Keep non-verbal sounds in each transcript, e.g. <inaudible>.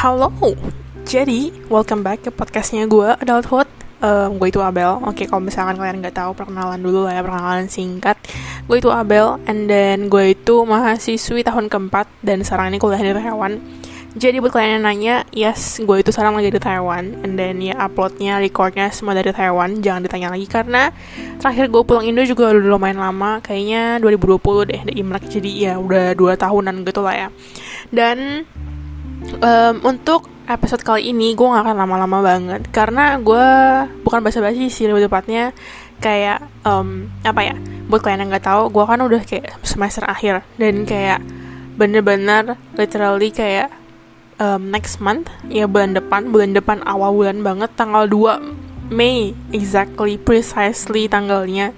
Halo, jadi welcome back ke podcastnya gue Adulthood. Um, gue itu Abel. Oke, kalau misalkan kalian nggak tahu perkenalan dulu lah ya, perkenalan singkat. Gue itu Abel, and then gue itu mahasiswi tahun keempat dan sekarang ini kuliah di Taiwan. Jadi buat kalian yang nanya, yes, gue itu sekarang lagi di Taiwan, and then ya uploadnya, recordnya semua dari Taiwan. Jangan ditanya lagi karena terakhir gue pulang Indo juga udah lumayan lama, kayaknya 2020 deh, di Imlek. Jadi ya udah dua tahunan gitu lah ya. Dan um, untuk episode kali ini gue gak akan lama-lama banget. Karena gue bukan basa-basi sih lebih tepatnya kayak um, apa ya buat kalian yang nggak tahu gue kan udah kayak semester akhir. Dan kayak bener-bener literally kayak um, next month ya bulan depan bulan depan awal bulan banget tanggal 2 Mei exactly precisely tanggalnya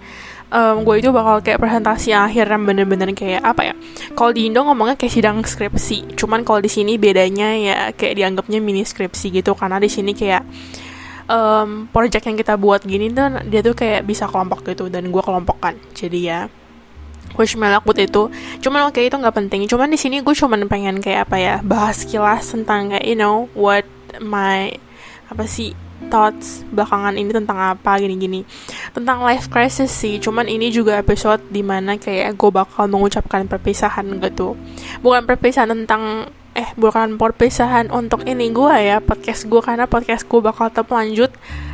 um, gue itu bakal kayak presentasi akhir yang bener-bener kayak apa ya kalau di Indo ngomongnya kayak sidang skripsi cuman kalau di sini bedanya ya kayak dianggapnya mini skripsi gitu karena di sini kayak um, project yang kita buat gini tuh dia tuh kayak bisa kelompok gitu dan gue kelompokkan jadi ya wish me luck buat itu. Cuman oke okay, itu nggak penting cuman di sini gue cuman pengen kayak apa ya bahas kilas tentang kayak you know what my apa sih thoughts belakangan ini tentang apa gini-gini. Tentang life crisis sih cuman ini juga episode di mana kayak gue bakal mengucapkan perpisahan gitu. Bukan perpisahan tentang eh bukan perpisahan untuk ini gue ya podcast gue karena podcast gue bakal tetap lanjut.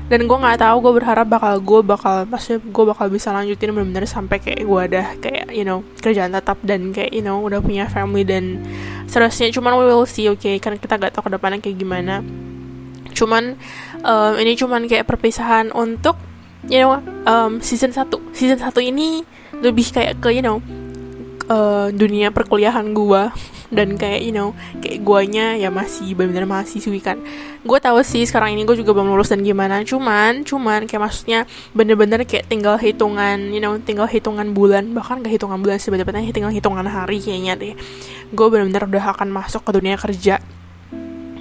Dan gue nggak tahu gue berharap bakal gue bakal maksudnya gue bakal bisa lanjutin benar-benar sampai kayak gue ada kayak you know kerjaan tetap dan kayak you know udah punya family dan seterusnya. Cuman we will see oke okay? kan kita gak tahu ke depannya kayak gimana. Cuman um, ini cuman kayak perpisahan untuk you know um, season 1 season 1 ini lebih kayak ke you know uh, dunia perkuliahan gua. Dan kayak you know kayak guanya ya masih benar-benar mahasiswi kan. Gue tahu sih sekarang ini gue juga belum lulus dan gimana. Cuman cuman kayak maksudnya bener-bener kayak tinggal hitungan you know tinggal hitungan bulan. Bahkan gak hitungan bulan bener-bener tinggal hitungan hari kayaknya deh. Gue bener-bener udah akan masuk ke dunia kerja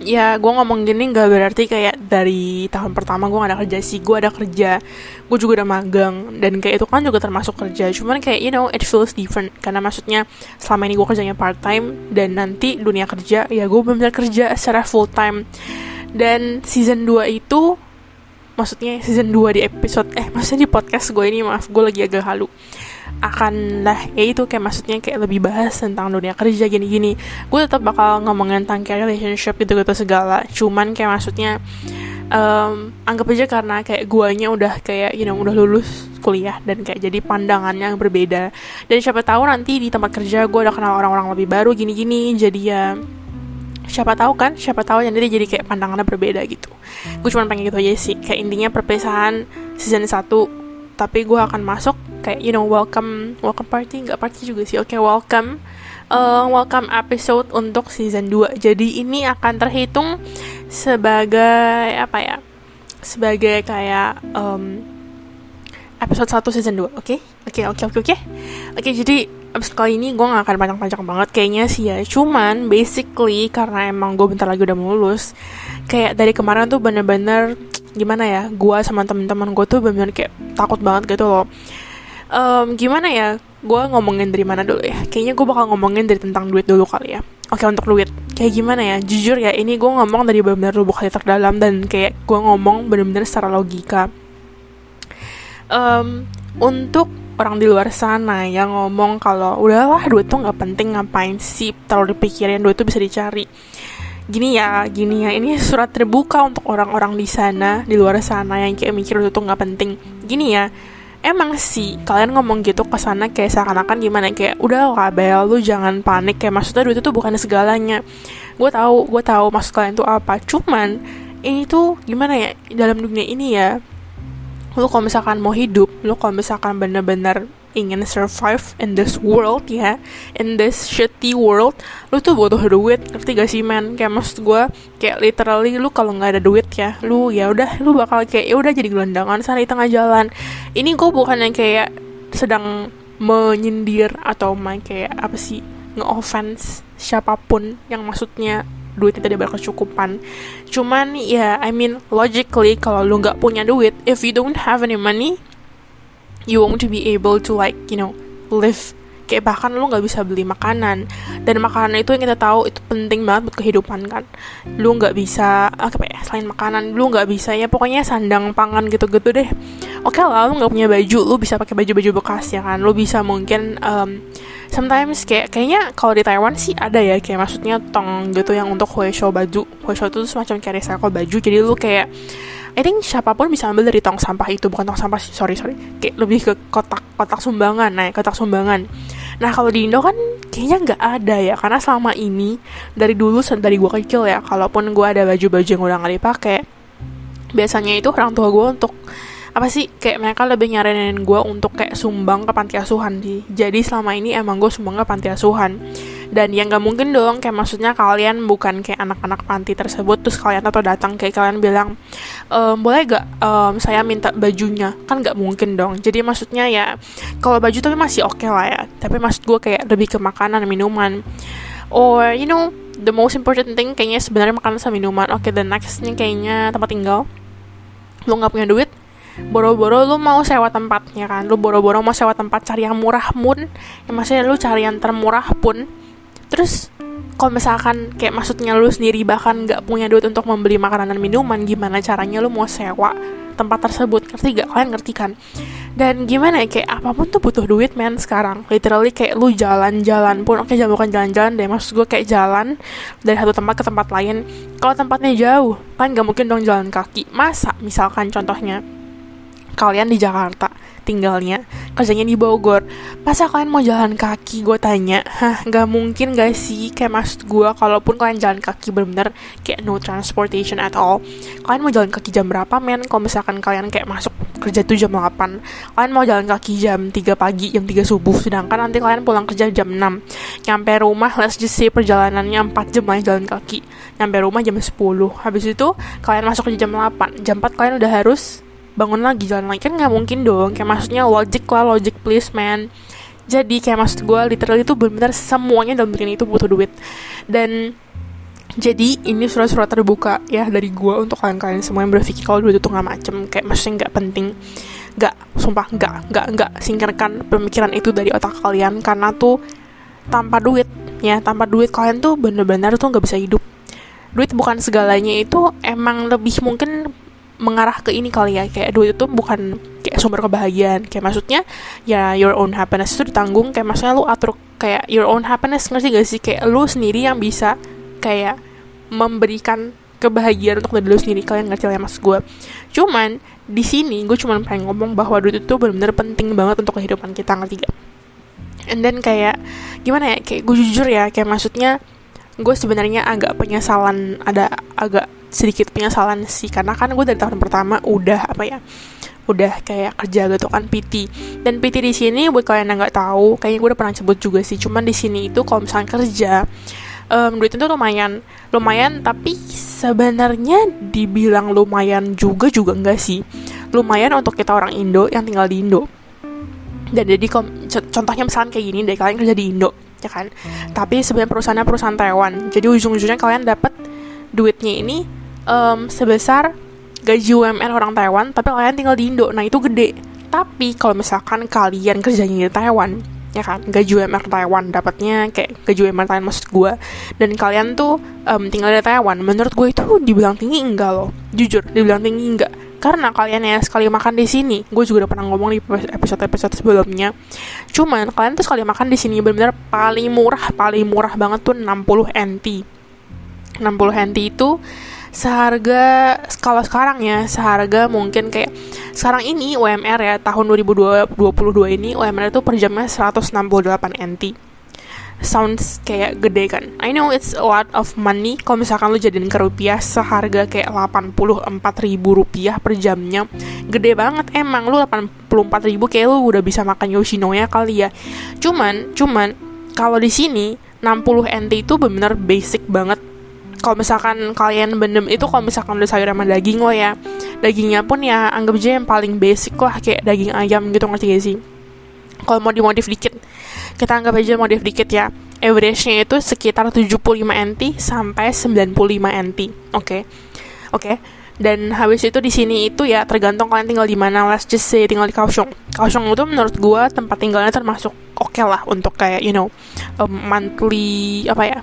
ya gue ngomong gini gak berarti kayak dari tahun pertama gue gak ada kerja sih. Gue ada kerja gue juga udah magang dan kayak itu kan juga termasuk kerja. Cuman kayak you know it feels different. Karena maksudnya selama ini gue kerjanya part time dan nanti dunia kerja ya gue benar kerja secara full time dan season 2 itu maksudnya season 2 di episode eh maksudnya di podcast gue ini maaf gue lagi agak halu. Akan lah ya itu kayak maksudnya kayak lebih bahas tentang dunia kerja gini-gini. Gue tetap bakal ngomongin tentang kayak relationship gitu-gitu segala. Cuman kayak maksudnya um, anggap aja karena kayak guanya udah kayak you know udah lulus kuliah dan kayak jadi pandangannya yang berbeda. Dan siapa tahu nanti di tempat kerja gue udah kenal orang-orang lebih baru gini-gini. Jadi ya siapa tahu kan siapa tahu yang jadi kayak pandangannya berbeda gitu. Gue cuma pengen gitu aja sih kayak intinya perpisahan season 1 tapi gue akan masuk kayak you know welcome welcome party nggak party juga sih oke okay, welcome. Uh, welcome episode untuk season 2 jadi ini akan terhitung sebagai apa ya sebagai kayak um, episode 1 season 2 oke? Okay? oke okay, oke okay, oke okay, oke? Oke jadi episode kali ini gue gak akan panjang-panjang banget kayaknya sih ya. Cuman basically karena emang gue bentar lagi udah mau lulus kayak dari kemarin tuh bener-bener gimana ya gue sama teman-teman gue tuh benar-benar kayak takut banget gitu loh. Um, gimana ya gue ngomongin dari mana dulu ya? Kayaknya gue bakal ngomongin dari tentang duit dulu kali ya. Oke untuk duit. Kayak gimana ya jujur ya ini gue ngomong dari benar-benar lubuk hati terdalam dan kayak gue ngomong benar-benar secara logika. Um, untuk orang di luar sana yang ngomong kalau udahlah duit tuh nggak penting ngapain sih terlalu dipikirin duit tuh bisa dicari. Gini ya gini ya ini surat terbuka untuk orang-orang di sana di luar sana yang kayak mikir itu nggak penting. Gini ya emang sih kalian ngomong gitu ke sana kayak seakan-akan gimana kayak udah lah Bel lu jangan panik kayak maksudnya duit itu bukan segalanya. Gue tahu gue tahu maksud kalian tuh apa cuman ini tuh gimana ya dalam dunia ini ya lu kalau misalkan mau hidup lu kalau misalkan bener-bener ingin survive in this world ya in this shitty world lu tuh butuh duit. Ngerti gak sih man kayak maksud gue kayak literally lu kalau nggak ada duit ya lu ya udah lu bakal kayak ya udah jadi gelandangan sana di tengah jalan. Ini gue bukan yang kayak sedang menyindir atau main kayak apa sih nge-offense siapa pun yang maksudnya duit tidak berkecukupan. Cuman ya I mean logically kalau lu nggak punya duit if you don't have any money you won't be able to like you know live. Kayak bahkan lu nggak bisa beli makanan. Dan makanan itu yang kita tahu itu penting banget buat kehidupan kan. Lu nggak bisa apa ya selain makanan lu nggak bisa ya pokoknya sandang pangan gitu-gitu deh. Oke okay lah lu nggak punya baju lu bisa pakai baju-baju bekas ya kan. Lu bisa mungkin um, sometimes kayak kayaknya kalau di Taiwan sih ada ya kayak maksudnya tong gitu yang untuk show baju. Show itu semacam kayak recycle baju. Jadi lu kayak I think siapa pun bisa ambil dari tong sampah itu. Bukan tong sampah sorry sorry. Kayak lebih ke kotak kotak sumbangan nah kotak sumbangan. Nah kalau di Indo kan kayaknya nggak ada ya. Karena selama ini dari dulu dari gue kecil ya kalaupun gue ada baju-baju yang udah nggak dipakai biasanya itu orang tua gue untuk apa sih? Kayak mereka lebih nyaranin gue untuk kayak sumbang ke panti asuhan sih. Jadi selama ini emang gue sumbang ke panti asuhan. Dan yang gak mungkin dong kayak maksudnya kalian bukan kayak anak-anak panti tersebut terus kalian atau datang kayak kalian bilang ehm, boleh gak um, saya minta bajunya? Kan gak mungkin dong. Jadi maksudnya ya kalau baju tapi masih oke okay lah ya. Tapi maksud gue kayak lebih ke makanan minuman. Or you know the most important thing kayaknya sebenarnya makanan sama minuman. Oke okay, the nextnya kayaknya tempat tinggal. Lo nggak punya duit boro-boro lu mau sewa tempatnya kan? Lu boro-boro mau sewa tempat cari yang murah pun. Ya maksudnya lu cari yang termurah pun. Terus kalau misalkan kayak maksudnya lu sendiri bahkan nggak punya duit untuk membeli makanan dan minuman gimana caranya lu mau sewa tempat tersebut? Ngerti gak kalian ngerti kan? Dan gimana ya kayak apa pun tuh butuh duit men sekarang. Literally kayak lu jalan-jalan pun. Oke jangan bukan jalan-jalan deh. Maksud gue kayak jalan dari satu tempat ke tempat lain. Kalau tempatnya jauh kan gak mungkin dong jalan kaki. Masa? Misalkan contohnya kalian di Jakarta tinggalnya kerjanya di Bogor. Masa kalian mau jalan kaki gue tanya hah nggak mungkin gak sih? Kayak maksud gue kalaupun kalian jalan kaki bener-bener kayak no transportation at all kalian mau jalan kaki jam berapa men? Kalau misalkan kalian kayak masuk kerja tuh jam 8 kalian mau jalan kaki jam 3 pagi jam 3 subuh sedangkan nanti kalian pulang kerja jam 6 nyampe rumah let's just say perjalanannya 4 jam aja jalan kaki. Nyampe rumah jam 10 habis itu kalian masuk kerja jam 8 jam 4 kalian udah harus bangun lagi jalan lagi. Kan nggak mungkin dong. Kayak maksudnya logic lah logic please man. Jadi kayak maksud gue literally itu benar-benar semuanya dalam dunia itu butuh duit. Dan jadi ini surat-surat terbuka ya dari gue untuk kalian-kalian semua yang berpikir kalau duit itu nggak macem kayak maksudnya nggak penting. Nggak sumpah nggak nggak nggak singkirkan pemikiran itu dari otak kalian. Karena tuh tanpa duit ya tanpa duit kalian tuh bener-bener tuh nggak bisa hidup. Duit bukan segalanya itu emang lebih mungkin mengarah ke ini kali ya. Kayak duit itu bukan kayak sumber kebahagiaan. Kayak maksudnya ya your own happiness itu ditanggung. Kayak maksudnya lu atur kayak your own happiness ngerti gak sih? Kayak lu sendiri yang bisa kayak memberikan kebahagiaan untuk diri lu sendiri. Kalian ngerti lah ya mas gue cuman di sini gue cuma pengen ngomong bahwa duit itu benar-benar penting banget untuk kehidupan kita ngerti gak? And then kayak gimana ya? Kayak gue jujur ya kayak maksudnya gue sebenarnya agak penyesalan ada agak sedikit penyesalan sih karena kan gue dari tahun pertama udah apa ya udah kayak kerja gitu kan PT dan PT di sini buat kalian yang nggak tahu kayaknya gue udah pernah sebut juga sih cuman di sini itu kalau misalnya kerja um, duit itu lumayan lumayan tapi sebenarnya dibilang lumayan juga juga enggak sih. Lumayan untuk kita orang Indo yang tinggal di Indo. Dan jadi contohnya misalnya kayak gini deh kalian kerja di Indo ya kan? Tapi sebenarnya perusahaannya perusahaan Taiwan. Jadi ujung-ujungnya kalian dapat duitnya ini um, sebesar gaji UMR orang Taiwan tapi kalian tinggal di Indo. Nah itu gede. Tapi kalau misalkan kalian kerjanya di Taiwan ya kan? Gaji UMR Taiwan dapatnya kayak gaji UMR Taiwan maksud gue dan kalian tuh um, tinggal di Taiwan menurut gue itu dibilang tinggi enggak loh. Jujur dibilang tinggi enggak. Karena kalian ya sekali makan di sini gue juga udah pernah ngomong di episode episode sebelumnya. Cuman kalian tuh sekali makan di sini benar-benar paling murah paling murah banget tuh 60 NT 60 NT itu seharga kalau sekarang ya seharga mungkin kayak sekarang ini UMR ya tahun 2022 ini UMR itu per jamnya 168 NT sounds kayak gede kan? I know it's a lot of money. Kalau misalkan lu jadiin ke rupiah seharga kayak 84 ribu rupiah per jamnya. Gede banget emang lu 84 ribu kayak lu udah bisa makan Yoshinoya kali ya. Cuman cuman kalau di sini 60 NT itu benar-benar basic banget kalau misalkan kalian benem itu kalau misalkan udah sayur sama daging lo ya dagingnya pun ya anggap aja yang paling basic lah kayak daging ayam gitu ngerti gak sih kalau mau dimodif dikit kita anggap aja modif dikit ya average-nya itu sekitar 75 NT sampai 95 NT oke okay? oke okay? dan habis itu di sini itu ya tergantung kalian tinggal di mana let's just say tinggal di Kaohsiung Kaohsiung itu menurut gue tempat tinggalnya termasuk oke okay lah untuk kayak you know um, monthly apa ya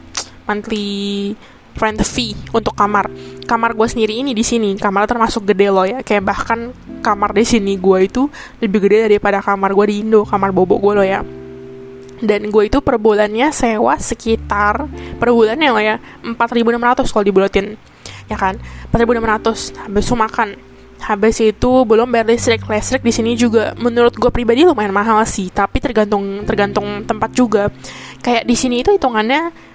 monthly rent fee untuk kamar. Kamar gue sendiri ini di sini. Kamar termasuk gede loh ya. Kayak bahkan kamar di sini gue itu lebih gede daripada kamar gue di Indo kamar bobo gue loh ya. Dan gue itu per bulannya sewa sekitar per bulannya loh ya 4.600 kalau dibulatin ya kan? 4.600 habis itu makan. Habis itu belum bayar listrik. Listrik di sini juga menurut gue pribadi lumayan mahal sih tapi tergantung tergantung tempat juga. Kayak di sini itu hitungannya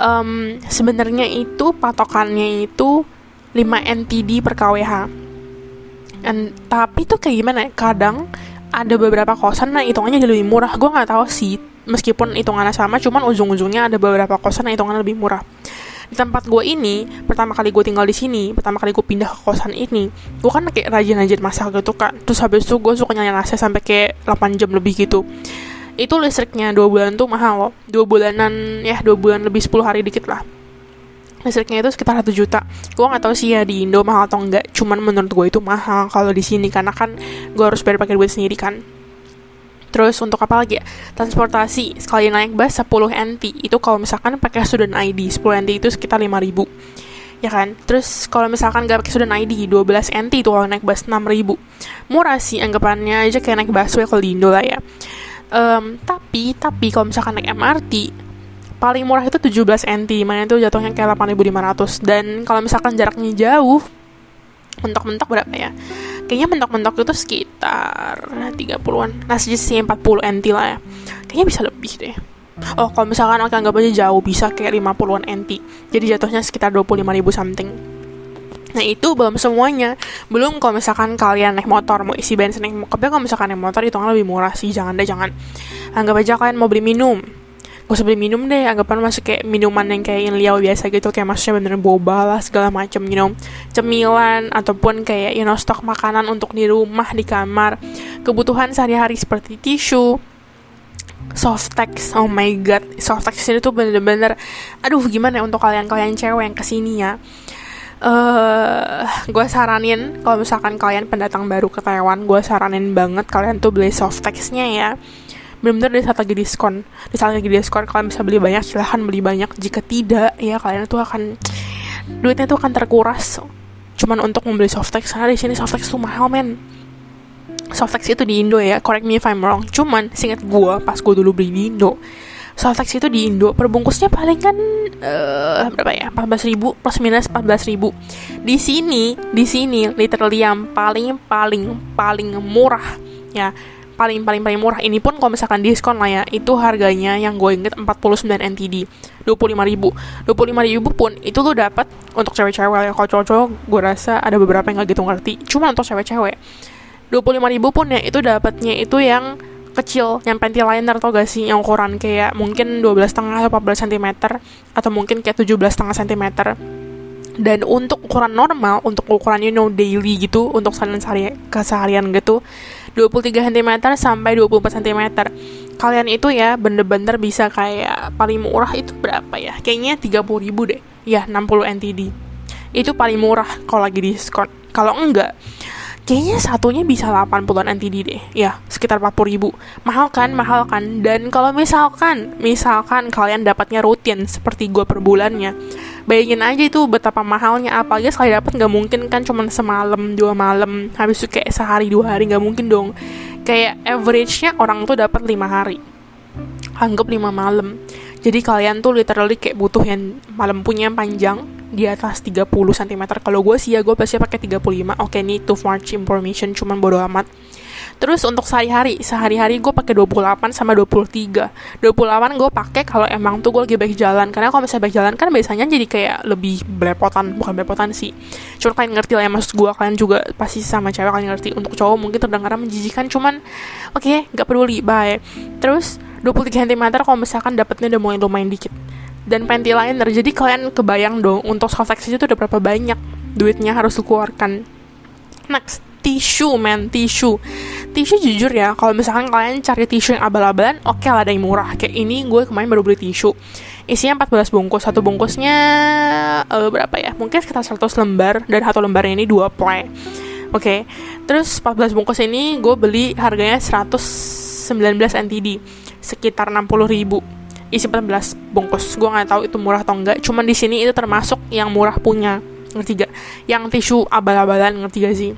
um, sebenarnya itu patokannya itu 5 NTD per KWH And, tapi tuh kayak gimana ya kadang ada beberapa kosan nah hitungannya jadi lebih murah. Gue nggak tahu sih meskipun hitungannya sama cuman ujung-ujungnya ada beberapa kosan yang hitungannya lebih murah. Di tempat gue ini pertama kali gue tinggal di sini pertama kali gue pindah ke kosan ini gue kan kayak rajin-rajin masak gitu kan. Terus habis itu gue suka nyalain AC sampai kayak 8 jam lebih gitu itu listriknya dua bulan tuh mahal loh. Dua bulanan ya dua bulan lebih 10 hari dikit lah. Listriknya itu sekitar satu juta. Gue nggak tahu sih ya di Indo mahal atau enggak cuman menurut gue itu mahal kalau di sini karena kan gue harus bayar pakai duit sendiri kan. Terus untuk apa lagi ya? Transportasi sekali naik bus 10 NT. Itu kalau misalkan pakai student ID 10 NT itu sekitar 5000 ya kan? Terus kalau misalkan gak pakai student ID 12 NT itu kalau naik bus 6000 murah sih anggapannya aja kayak naik busway kalau di Indo lah ya um, tapi tapi kalau misalkan naik MRT paling murah itu 17 NT mana itu jatuhnya kayak 8500 dan kalau misalkan jaraknya jauh mentok-mentok berapa ya? Kayaknya mentok-mentok itu sekitar 30-an nah sih 40 NT lah ya. Kayaknya bisa lebih deh. Oh kalau misalkan anggap aja jauh bisa kayak 50-an NT jadi jatuhnya sekitar 25 ribu something Nah itu belum semuanya. Belum kalau misalkan kalian naik motor Mau isi bensin naik motor Tapi kalau misalkan naik motor itu lebih murah sih. Jangan deh jangan. Anggap aja kalian mau beli minum. Gak usah beli minum deh. Anggapan masuk kayak minuman yang kayak liau biasa gitu Kayak maksudnya bener boba lah segala macam You know. Cemilan Ataupun kayak you know stok makanan untuk di rumah Di kamar. Kebutuhan sehari-hari seperti tisu Softex, oh my god, Softex ini tuh bener-bener, aduh gimana ya untuk kalian-kalian cewek yang ke sini ya, uh, gue saranin kalau misalkan kalian pendatang baru ke Taiwan gue saranin banget kalian tuh beli Softex-nya ya. Bener-bener di saat lagi diskon. Di saat lagi diskon kalian bisa beli banyak silahkan beli banyak. Jika tidak ya kalian tuh akan duitnya tuh akan terkuras. Cuman untuk membeli Softex karena di sini Softex tuh mahal men. Softex itu di Indo ya correct me if I'm wrong. Cuman singkat gue pas gue dulu beli di Indo Softex itu di Indo perbungkusnya paling kan uh, berapa ya? 14 ribu plus minus 14 ribu. Di sini di sini literally yang paling paling paling murah ya paling paling paling murah. Ini pun kalau misalkan diskon lah ya itu harganya yang gue inget 49 NTD 25 ribu. 25 ribu pun itu lo dapat untuk cewek-cewek. Ya kalau cowok-cowok gue rasa ada beberapa yang gak gitu ngerti. Cuma untuk cewek-cewek 25 ribu pun ya itu dapatnya itu yang kecil yang panty liner tau gak sih? Yang ukuran kayak mungkin 12 setengah atau 14 cm atau mungkin kayak 17 setengah cm dan untuk ukuran normal untuk ukuran you know daily gitu untuk sehari keseharian gitu 23 cm sampai 24 cm kalian itu ya bener-bener bisa kayak paling murah itu berapa ya? Kayaknya 30 ribu deh. Ya 60 NTD itu paling murah kalau lagi diskon. Kalau enggak kayaknya satunya bisa 80-an NTD deh. Ya sekitar 40 ribu. Mahal kan mahal kan. Dan kalau misalkan misalkan kalian dapatnya rutin seperti gue per bulannya bayangin aja itu betapa mahalnya. Apalagi sekali dapat nggak mungkin kan cuma semalam dua malam. Habis itu kayak sehari dua hari nggak mungkin dong. Kayak average-nya orang tuh dapat lima hari. Anggap lima malam. Jadi kalian tuh literally kayak butuh yang malam punya yang panjang di atas 30 cm kalau gue sih ya gue pasti pakai 35 oke ini too much information cuman bodo amat Terus untuk sehari-hari, sehari-hari gue pakai 28 sama 23. 28 gue pakai kalau emang tuh gue lagi baik jalan. Karena kalau misalnya baik jalan kan biasanya jadi kayak lebih belepotan, bukan belepotan sih. Cuma kalian ngerti lah ya maksud gue, kalian juga pasti sama cewek kalian ngerti. Untuk cowok mungkin terdengar menjijikan, cuman oke, okay, gak peduli, bye. Terus 23 cm kalau misalkan dapetnya udah mulai lumayan dikit. Dan panty liner, jadi kalian kebayang dong untuk soft itu udah berapa banyak duitnya harus dikeluarkan. Next, tisu men tisu. Tisu jujur ya kalau misalkan kalian cari tisu yang abal-abalan oke okay lah ada yang murah. Kayak ini gue kemarin baru beli tisu. Isinya 14 bungkus. Satu bungkusnya uh, berapa ya? Mungkin sekitar 100 lembar. Dan satu lembarnya ini dua ply. Oke okay. terus 14 bungkus ini gue beli harganya 119 NTD sekitar 60 ribu isi 14 bungkus. Gue nggak tahu itu murah atau enggak cuman di sini itu termasuk yang murah punya. Ngerti gak yang tisu abal-abalan ngerti gak sih?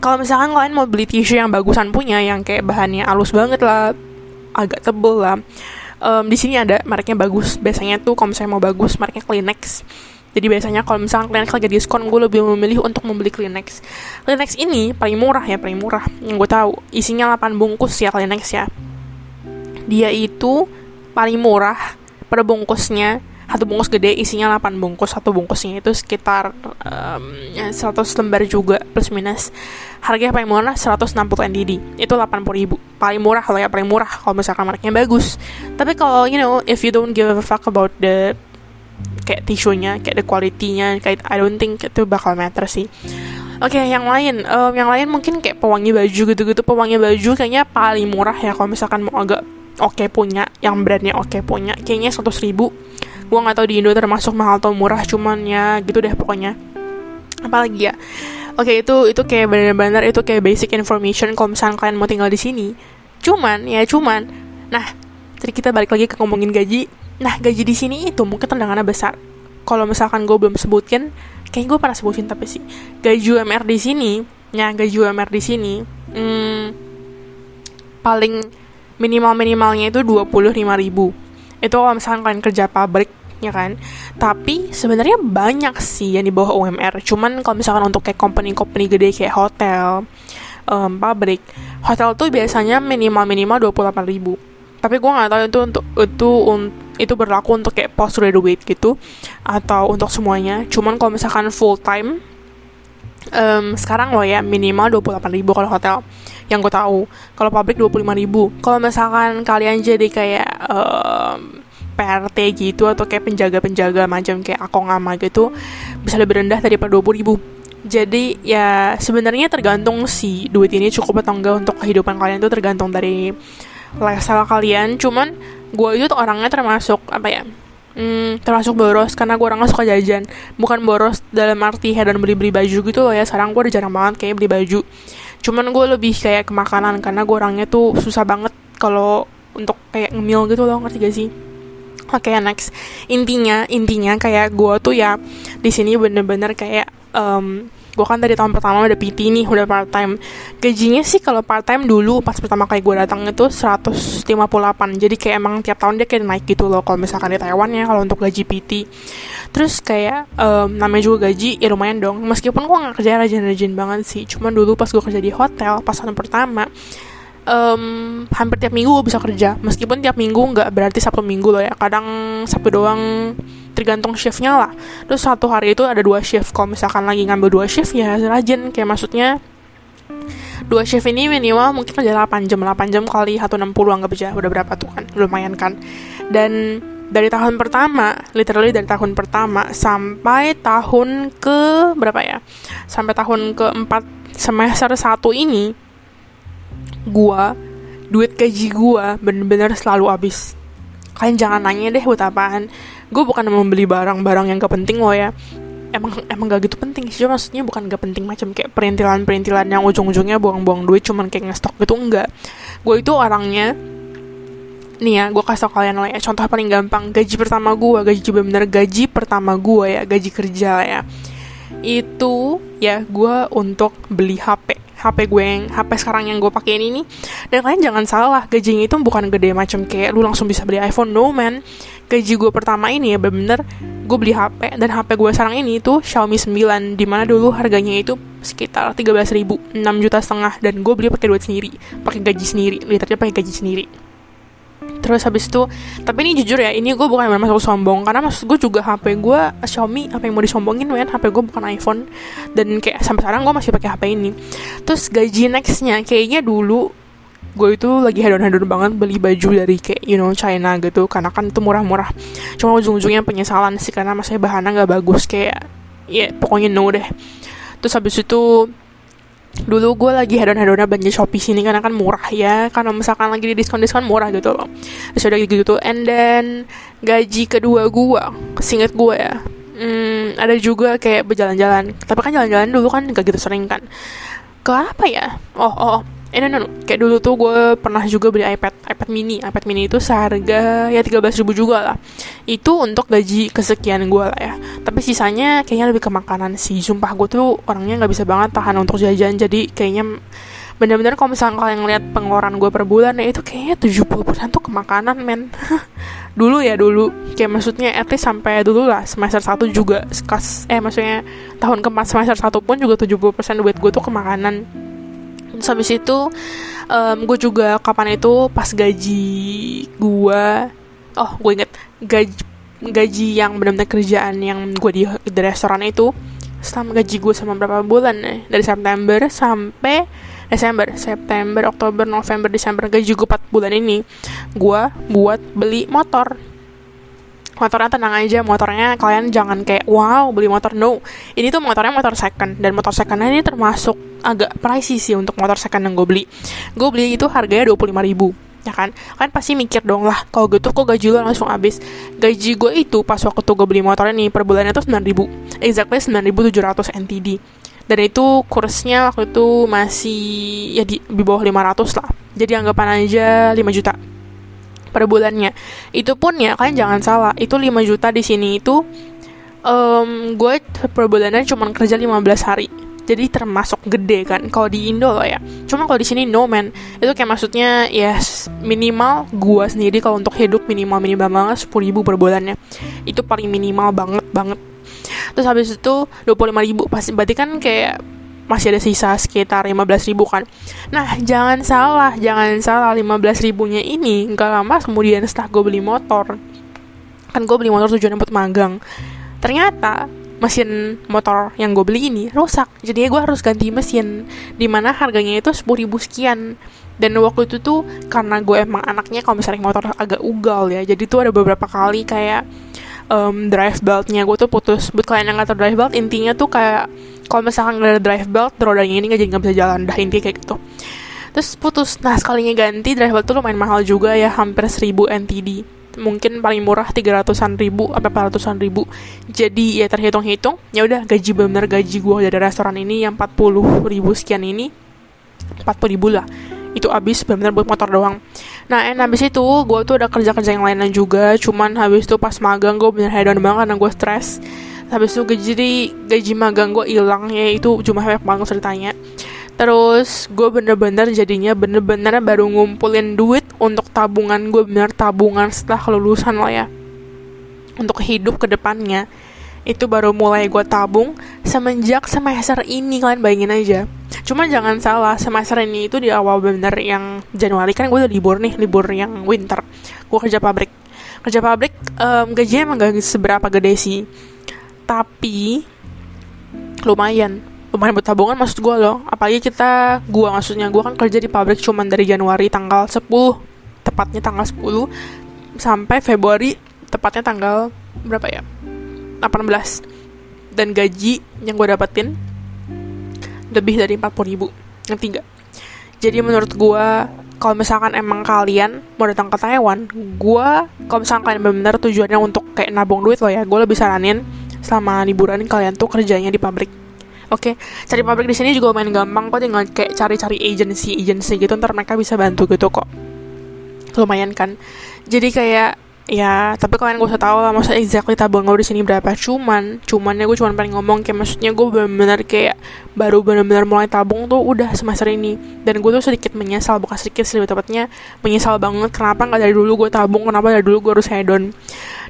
Kalau misalkan kalian mau beli tisu yang bagusan punya yang kayak bahannya halus banget lah agak tebel lah um, di sini ada mereknya bagus. Biasanya tuh kalau misalnya mau bagus mereknya Kleenex. Jadi biasanya kalau misalnya Kleenex lagi diskon gue lebih memilih untuk membeli Kleenex. Kleenex ini paling murah ya paling murah. Yang gue tahu isinya 8 bungkus ya Kleenex ya. Dia itu paling murah per bungkusnya. Satu bungkus gede isinya 8 bungkus satu bungkusnya itu sekitar um, 100 lembar juga plus minus. Harganya paling murah 160 NDD itu 80 ribu. Paling murah kalau ya paling murah kalau misalkan mereknya bagus. Tapi kalau you know if you don't give a fuck about the kayak tisunya kayak the quality-nya kayak I don't think itu bakal matter sih. Oke, okay, yang lain, um, yang lain mungkin kayak pewangi baju gitu-gitu. Pewangi baju kayaknya paling murah ya kalau misalkan mau agak oke okay punya, yang brandnya oke okay punya, kayaknya 100 ribu. Gue nggak tahu di Indo termasuk mahal atau murah cuman ya gitu deh pokoknya. Apalagi ya? Oke itu itu kayak benar-benar itu kayak basic information kalau misalnya kalian mau tinggal di sini. Cuman ya cuman. Nah tadi kita balik lagi ke ngomongin gaji. Nah gaji di sini itu mungkin tendangannya besar. Kalau misalkan gue belum sebutin kayak gue pernah sebutin tapi sih. Gaji UMR di sini ya gaji UMR di sini hmm, paling minimal minimalnya itu dua puluh lima ribu. Itu kalau misalkan kalian kerja pabrik ya kan? Tapi sebenarnya banyak sih yang di bawah UMR cuman kalau misalkan untuk kayak company-company gede kayak hotel um, pabrik hotel tuh biasanya minimal minimal 28 ribu. Tapi gue nggak tahu itu untuk itu un, itu berlaku untuk kayak post graduate gitu atau untuk semuanya. Cuman kalau misalkan full time um, sekarang lo ya minimal 28 ribu kalau hotel yang gue tahu. Kalau pabrik 25 ribu. Kalau misalkan kalian jadi kayak um, PRT gitu atau kayak penjaga-penjaga macam kayak akongama gitu bisa lebih rendah daripada 20 ribu. Jadi ya sebenarnya tergantung sih duit ini cukup atau enggak untuk kehidupan kalian tuh tergantung dari lifestyle kalian. Cuman gue itu orangnya termasuk apa ya hmm, termasuk boros karena gue orangnya suka jajan. Bukan boros dalam arti dan beli-beli baju gitu loh ya. Sekarang gue udah jarang banget kayak beli baju. Cuman gue lebih kayak ke makanan karena gue orangnya tuh susah banget kalau untuk kayak ngemil gitu loh ngerti gak sih? Oke okay, next. Intinya intinya kayak gue tuh ya di sini bener-bener kayak um, gue kan dari tahun pertama udah PT nih udah part time. Gajinya sih kalau part time dulu pas pertama kali gue datang itu 158 jadi kayak emang tiap tahun dia kayak naik gitu loh kalau misalkan di Taiwan ya kalau untuk gaji PT terus kayak um, namanya juga gaji ya lumayan dong. Meskipun gue gak kerja rajin-rajin banget sih cuman dulu pas gue kerja di hotel pas tahun pertama um, hampir tiap minggu gue bisa kerja. Meskipun tiap minggu nggak berarti sabtu minggu loh ya. Kadang sabtu doang tergantung shiftnya lah. Terus satu hari itu ada dua shift. Kalau misalkan lagi ngambil dua shift ya rajin. Kayak maksudnya dua shift ini minimal mungkin kerja 8 jam. 8 jam kali 160 anggap aja. Udah berapa tuh kan? Lumayan kan? Dan dari tahun pertama literally dari tahun pertama sampai tahun ke berapa ya? Sampai tahun keempat semester satu ini gua duit gaji gua bener-bener selalu habis. Kalian jangan nanya deh buat apaan. Gue bukan membeli barang-barang yang gak penting loh ya. Emang emang gak gitu penting sih. Maksudnya bukan gak penting macam kayak perintilan-perintilan yang ujung-ujungnya buang-buang duit cuman kayak ngestok gitu enggak. Gue itu orangnya nih ya gue kasih tau kalian lah ya. Contoh paling gampang gaji pertama gue gaji bener-bener gaji pertama gue ya gaji kerja ya. Itu ya gue untuk beli HP HP gue yang HP sekarang yang gue pakai ini. Dan kalian jangan salah gajinya itu bukan gede macam kayak lu langsung bisa beli iPhone. No man. Gaji gue pertama ini ya bener-bener gue beli HP dan HP gue sekarang ini tuh Xiaomi 9 di mana dulu harganya itu sekitar 13 ribu 6 juta setengah. Dan gue beli pakai duit sendiri pakai gaji sendiri. Literally pakai gaji sendiri terus habis itu tapi ini jujur ya ini gue bukan masuk sombong karena maksud gue juga HP gue Xiaomi apa yang mau disombongin men. HP gue bukan iPhone. Dan kayak sampai sekarang gue masih pakai HP ini. Terus gaji nextnya kayaknya dulu gue itu lagi hedon-hedon banget beli baju dari kayak you know China gitu karena kan itu murah-murah. Cuma ujung-ujungnya penyesalan sih karena masih bahannya nggak bagus kayak ya yeah, pokoknya no deh. Terus habis itu dulu gue lagi hedon-hedonnya belanja Shopee sini karena kan murah ya. Karena misalkan lagi di diskon-diskon murah gitu loh. Terus udah gitu and then gaji kedua gue singet gue ya hmm, ada juga kayak berjalan-jalan. Tapi kan jalan-jalan dulu kan gak gitu sering kan. Ke apa ya oh oh eh no, no, kayak dulu tuh gue pernah juga beli iPad iPad mini. iPad mini itu seharga ya 13 ribu juga lah. Itu untuk gaji kesekian gue lah ya. Tapi sisanya kayaknya lebih ke makanan sih. Sumpah gue tuh orangnya nggak bisa banget tahan untuk jajan. Jadi kayaknya bener-bener kalau misalnya kalian ngeliat pengeluaran gue per bulan ya itu kayaknya 70% tuh ke makanan men. <laughs> Dulu ya dulu. Kayak maksudnya at least sampai dulu lah. Semester 1 juga kas eh maksudnya tahun keempat semester 1 pun juga 70% duit gue tuh ke makanan terus habis itu um, gue juga kapan itu pas gaji gue oh gue inget gaji gaji yang benar-benar kerjaan yang gue di, di restoran itu selama gaji gue sama berapa bulan nih dari September sampai Desember. September Oktober November Desember gaji gue 4 bulan ini gue buat beli motor motornya tenang aja motornya kalian jangan kayak wow beli motor no. Ini tuh motornya motor second dan motor secondnya ini termasuk agak pricey sih untuk motor second yang gue beli. Gue beli itu harganya 25 ribu ya kan? Kalian pasti mikir dong lah kalau gitu kok gaji lo langsung habis. Gaji gue itu pas waktu tuh gue beli motor ini per bulannya tuh 9 ribu exactly 9700 NTD dan itu kursnya waktu itu masih ya di, di bawah 500 lah. Jadi anggapan aja 5 juta per bulannya. Itu pun ya kalian jangan salah. Itu 5 juta di sini itu um, gue per bulannya cuma kerja 15 hari. Jadi termasuk gede kan kalau di Indo loh ya. Cuma kalau di sini no man. Itu kayak maksudnya ya yes, minimal gue sendiri kalau untuk hidup minimal minimal banget 10 ribu per bulannya. Itu paling minimal banget banget. Terus habis itu 25 ribu. Pasti berarti kan kayak masih ada sisa sekitar 15 ribu kan. Nah jangan salah jangan salah 15 ribunya ini nggak lama kemudian setelah gue beli motor kan gue beli motor tujuannya buat magang. Ternyata mesin motor yang gue beli ini rusak jadi gue harus ganti mesin di mana harganya itu 10 ribu sekian. Dan waktu itu tuh karena gue emang anaknya kalau misalnya motor agak ugal ya jadi tuh ada beberapa kali kayak um, drive beltnya. Gue tuh putus. Buat kalian yang nggak drive belt intinya tuh kayak kalau misalkan nggak ada drive belt rodanya ini nggak jadi nggak bisa jalan. Dah intinya kayak gitu. Terus putus. Nah sekalinya ganti drive belt tuh lumayan mahal juga ya. Hampir 1000 NTD mungkin paling murah 300an ribu apa 400an ribu. Jadi ya terhitung-hitung ya udah gaji bener gaji gue dari restoran ini yang 40 ribu sekian ini 40 ribu lah. Itu habis benar-benar buat motor doang nah and habis itu gue tuh ada kerja-kerja yang lainnya juga. Cuman habis itu pas magang gue bener hedon banget karena gue stres. Habis itu gaji gaji magang gue hilang ya itu cuma banyak banget ceritanya. Terus gue bener-bener jadinya bener-bener baru ngumpulin duit untuk tabungan gue bener tabungan setelah kelulusan lo ya. Untuk hidup ke depannya itu baru mulai gue tabung semenjak semester ini kalian bayangin aja. Cuma jangan salah semester ini itu di awal bener yang Januari kan gue udah libur nih libur yang winter. Gue kerja pabrik. Kerja pabrik um, gajinya emang gak seberapa gede sih. Tapi lumayan. Lumayan buat tabungan maksud gue loh. Apalagi kita gue maksudnya gue kan kerja di pabrik cuman dari Januari tanggal 10 tepatnya tanggal 10 sampai Februari tepatnya tanggal berapa ya 18 dan gaji yang gue dapetin lebih dari 40 ribu yang tiga jadi menurut gue kalau misalkan emang kalian mau datang ke Taiwan gue kalau misalkan kalian benar-benar tujuannya untuk kayak nabung duit loh ya gue lebih saranin selama liburan kalian tuh kerjanya di pabrik Oke, okay. cari pabrik di sini juga lumayan gampang kok tinggal kayak cari-cari agency agency gitu ntar mereka bisa bantu gitu kok. Lumayan kan. Jadi kayak ya tapi kalian gak usah tahu lah maksudnya exactly tabungan gue di sini berapa. Cuman cuman ya gue cuma pengen ngomong kayak maksudnya gue benar-benar kayak baru benar-benar mulai tabung tuh udah semester ini. Dan gue tuh sedikit menyesal bukan sedikit sih tepatnya menyesal banget kenapa nggak dari dulu gue tabung kenapa dari dulu gue harus hedon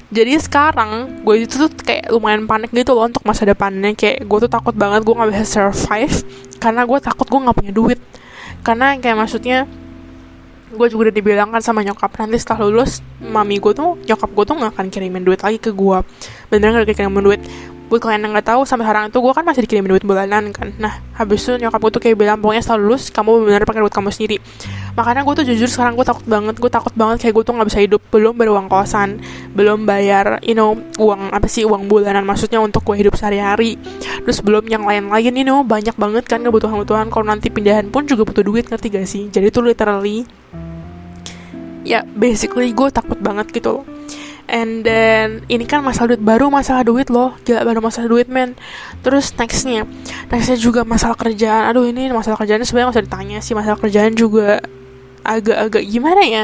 jadi sekarang gue itu tuh kayak lumayan panik gitu loh untuk masa depannya. Kayak gue tuh takut banget gue nggak bisa survive karena gue takut gue nggak punya duit. Karena kayak maksudnya gue juga udah dibilang kan sama nyokap nanti setelah lulus mami gue tuh nyokap gue tuh nggak akan kirimin duit lagi ke gue bener gak kirimin duit. Buat kalian yang nggak tahu sampai sekarang itu gue kan masih dikirimin duit bulanan kan. Nah habis itu nyokap gue tuh kayak bilang pokoknya setelah lulus kamu benar pakai duit kamu sendiri makanya gue tuh jujur sekarang gue takut banget gue takut banget kayak gue tuh nggak bisa hidup belum beruang kosan belum bayar you know uang apa sih uang bulanan maksudnya untuk gue hidup sehari-hari. Terus belum yang lain-lain you know banyak banget kan kebutuhan-kebutuhan. Kalau nanti pindahan pun juga butuh duit ngerti gak sih? Jadi tuh literally ya basically gue takut banget gitu loh. And then ini kan masalah duit baru masalah duit loh. Gila baru masalah duit men. Terus nextnya nextnya juga masalah kerjaan. Aduh ini masalah kerjaan sebenarnya nggak usah ditanya sih masalah kerjaan juga agak-agak gimana ya?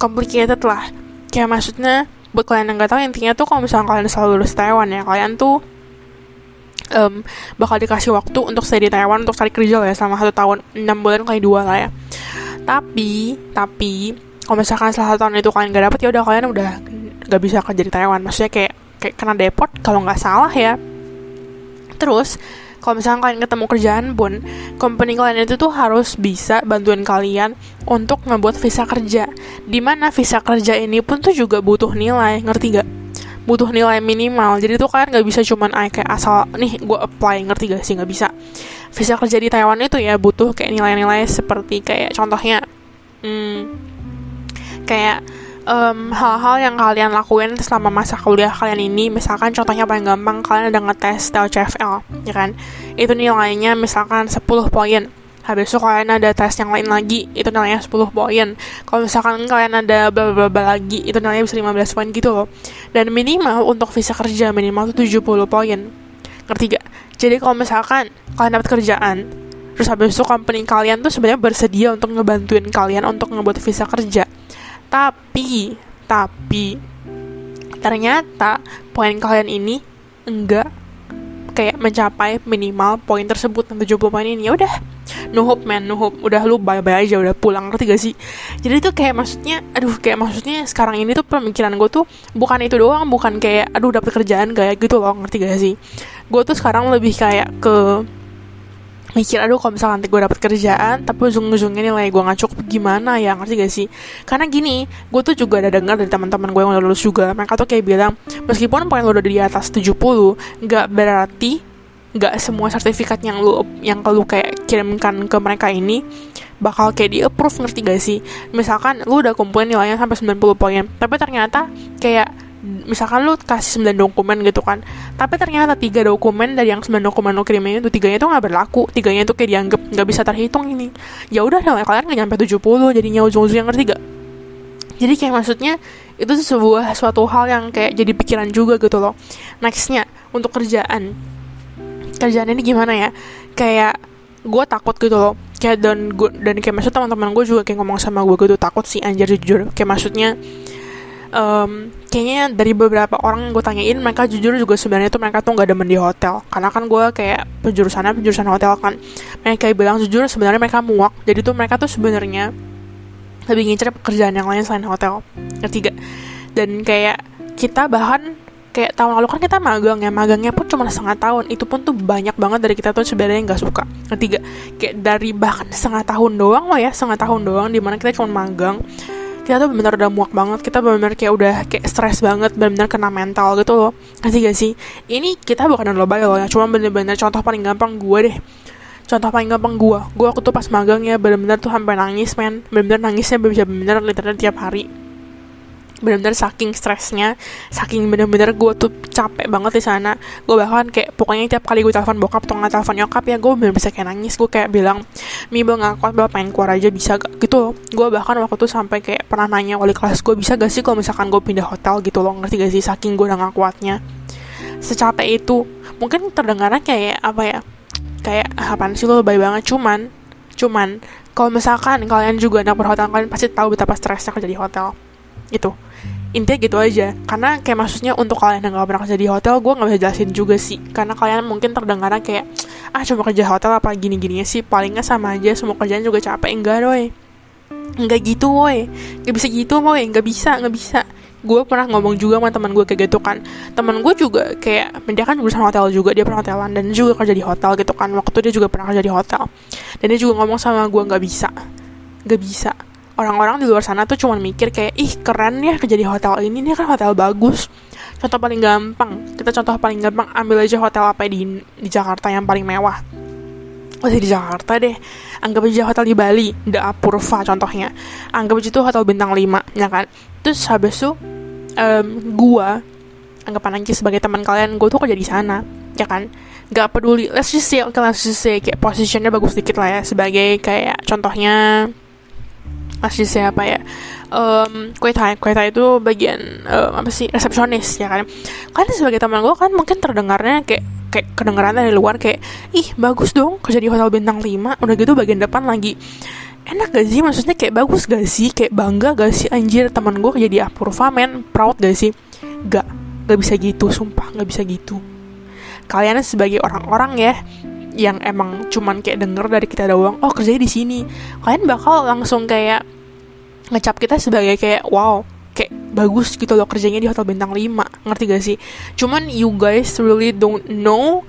Complicated lah. Kayak maksudnya buat kalian yang nggak tahu intinya tuh kalau misalnya kalian selalu lulus Taiwan ya kalian tuh um, bakal dikasih waktu untuk stay di Taiwan untuk cari kerja lah ya selama satu tahun enam bulan kali dua lah ya. Tapi tapi kalau misalkan salah satu tahun itu kalian gak dapet ya udah kalian udah gak bisa kerja di Taiwan. Maksudnya kayak kayak kena deport kalau nggak salah ya. Terus kalau misalkan kalian ketemu kerjaan pun company kalian itu tuh harus bisa bantuin kalian untuk ngebuat visa kerja. Di mana visa kerja ini pun tuh juga butuh nilai ngerti gak butuh nilai minimal. Jadi tuh kalian nggak bisa cuman ay, kayak asal nih gue apply ngerti gak sih? Nggak bisa. Visa kerja di Taiwan itu ya butuh kayak nilai-nilai seperti kayak contohnya hmm, kayak um, hal-hal yang kalian lakuin selama masa kuliah kalian ini. Misalkan contohnya paling gampang kalian ada ngetes TOEFL ya kan? Itu nilainya misalkan 10 poin. Habis itu kalian ada tes yang lain lagi itu nilainya 10 poin. Kalau misalkan kalian ada bla bla lagi itu nilainya bisa 15 poin gitu loh. Dan minimal untuk visa kerja minimal tuh 70 poin. Ngerti gak? jadi kalau misalkan kalian dapat kerjaan terus habis itu company kalian tuh sebenarnya bersedia untuk ngebantuin kalian untuk ngebuat visa kerja tapi, tapi ternyata poin kalian ini enggak kayak mencapai minimal poin tersebut yang 70 poin ini. Ya udah. No hope man no hope. Udah lu bye bye aja udah pulang. Ngerti gak sih? Jadi tuh kayak maksudnya aduh kayak maksudnya sekarang ini tuh pemikiran gue tuh bukan itu doang. Bukan kayak aduh dapet kerjaan kayak gitu loh. Ngerti gak sih? Gue tuh sekarang lebih kayak ke mikir aduh kalau misalnya nanti gue dapet kerjaan tapi ujung-ujungnya nilai gue nggak cukup gimana ya? Ngerti gak sih? Karena gini gue tuh juga ada dengar dari teman-teman gue yang udah lulus juga mereka tuh kayak bilang meskipun poin lo udah di atas 70 nggak berarti nggak semua sertifikat yang lu yang lu kayak kirimkan ke mereka ini bakal kayak di approve ngerti gak sih? Misalkan lu udah kumpulin nilainya sampai 90 poin tapi ternyata kayak misalkan lu kasih 9 dokumen gitu kan tapi ternyata tiga dokumen dari yang 9 dokumen lu kirimin itu tiganya itu nggak berlaku tiganya itu kayak dianggap nggak bisa terhitung ini. Ya udah nilai kalian nggak nyampe 70 jadinya ujung-ujungnya ngerti gak jadi kayak maksudnya itu sebuah suatu hal yang kayak jadi pikiran juga gitu loh. Nextnya untuk kerjaan. Kerjaan ini gimana ya? Kayak gue takut gitu loh. Kayak dan gue dan kayak maksud teman-teman gue juga kayak ngomong sama gue gitu takut sih anjir jujur. Kayak maksudnya um, kayaknya dari beberapa orang yang gue tanyain mereka jujur juga sebenarnya tuh mereka tuh nggak demen di hotel. Karena kan gue kayak penjurusannya penjurusan hotel kan. Mereka bilang jujur sebenarnya mereka muak. Jadi tuh mereka tuh sebenarnya lebih ngincer pekerjaan yang lain selain hotel. Ketiga dan kayak kita bahkan kayak tahun lalu kan kita magang ya. Magangnya pun cuma setengah tahun. Itu pun tuh banyak banget dari kita tuh sebenarnya nggak suka. Ketiga kayak dari bahkan setengah tahun doang loh ya. Setengah tahun doang di mana kita cuma magang kita tuh benar-benar udah muak banget kita benar-benar kayak udah kayak stres banget benar-benar kena mental gitu loh. Ngasih gak sih? Ini kita bukan lebay loh ya cuma bener-bener contoh paling gampang gue deh. Contoh paling gampang gue gue waktu tuh pas magang ya bener-bener tuh sampai nangis men. Bener-bener nangisnya bisa bener-bener literally tiap hari bener-bener saking stresnya saking bener-bener gue tuh capek banget di sana. Gue bahkan kayak pokoknya tiap kali gue telepon bokap atau nggak telepon nyokap ya gue bener bisa kayak nangis. Gue kayak bilang mi bel nggak kuat bel pengen keluar aja bisa gak gitu gue bahkan waktu itu sampai kayak pernah nanya wali kelas gue bisa gak sih kalau misalkan gue pindah hotel? Gitu loh. Ngerti gak sih? Saking gue udah gak kuatnya. Secapek itu mungkin terdengarnya kayak apa ya? Kayak apaan sih lo? Lebay banget. Cuman cuman kalau misalkan kalian juga anak berhotel kalian pasti tahu betapa stresnya kerja di hotel itu intinya gitu aja. Karena kayak maksudnya untuk kalian yang gak pernah kerja di hotel gue nggak bisa jelasin juga sih. Karena kalian mungkin terdengarnya kayak ah cuma kerja hotel apa gini gininya sih? Palingnya sama aja semua kerjaan juga capek. Enggak doy enggak gitu woi nggak bisa gitu woi nggak bisa nggak bisa. Gue pernah ngomong juga sama teman gue kayak gitu kan. Teman gue juga kayak dia kan jurusan hotel juga dia pernah hotelan dan juga kerja di hotel gitu kan. Waktu dia juga pernah kerja di hotel. Dan dia juga ngomong sama gue nggak bisa. Nggak bisa orang-orang di luar sana tuh cuma mikir kayak ih keren ya kerja di hotel ini ini kan hotel bagus. Contoh paling gampang kita contoh paling gampang ambil aja hotel apa di di Jakarta yang paling mewah. Masih di Jakarta deh anggap aja hotel di Bali The Apurva contohnya. Anggap aja itu hotel bintang 5 ya kan? Terus habis itu um, gua anggapan aja sebagai teman kalian gue tuh kerja di sana ya kan? Gak peduli let's just say okay, let's just say kayak posisinya bagus dikit lah ya sebagai kayak contohnya let's just say apa ya? Um, kueta kueta itu bagian um, apa sih resepsionis ya kan? Kan sebagai teman gue kan mungkin terdengarnya kayak kayak kedengaran dari luar kayak ih bagus dong kerja di hotel bintang 5 udah gitu bagian depan lagi. Enak gak sih? Maksudnya kayak bagus gak sih? Kayak bangga gak sih? Anjir teman gue kerja di Apurva men. Proud gak sih? Gak. Gak bisa gitu sumpah. Gak bisa gitu. Kalian sebagai orang-orang ya yang emang cuman kayak denger dari kita doang oh kerjanya di sini. Kalian bakal langsung kayak ngecap kita sebagai kayak wow kayak bagus gitu loh kerjanya di hotel bintang 5 ngerti gak sih? Cuman you guys really don't know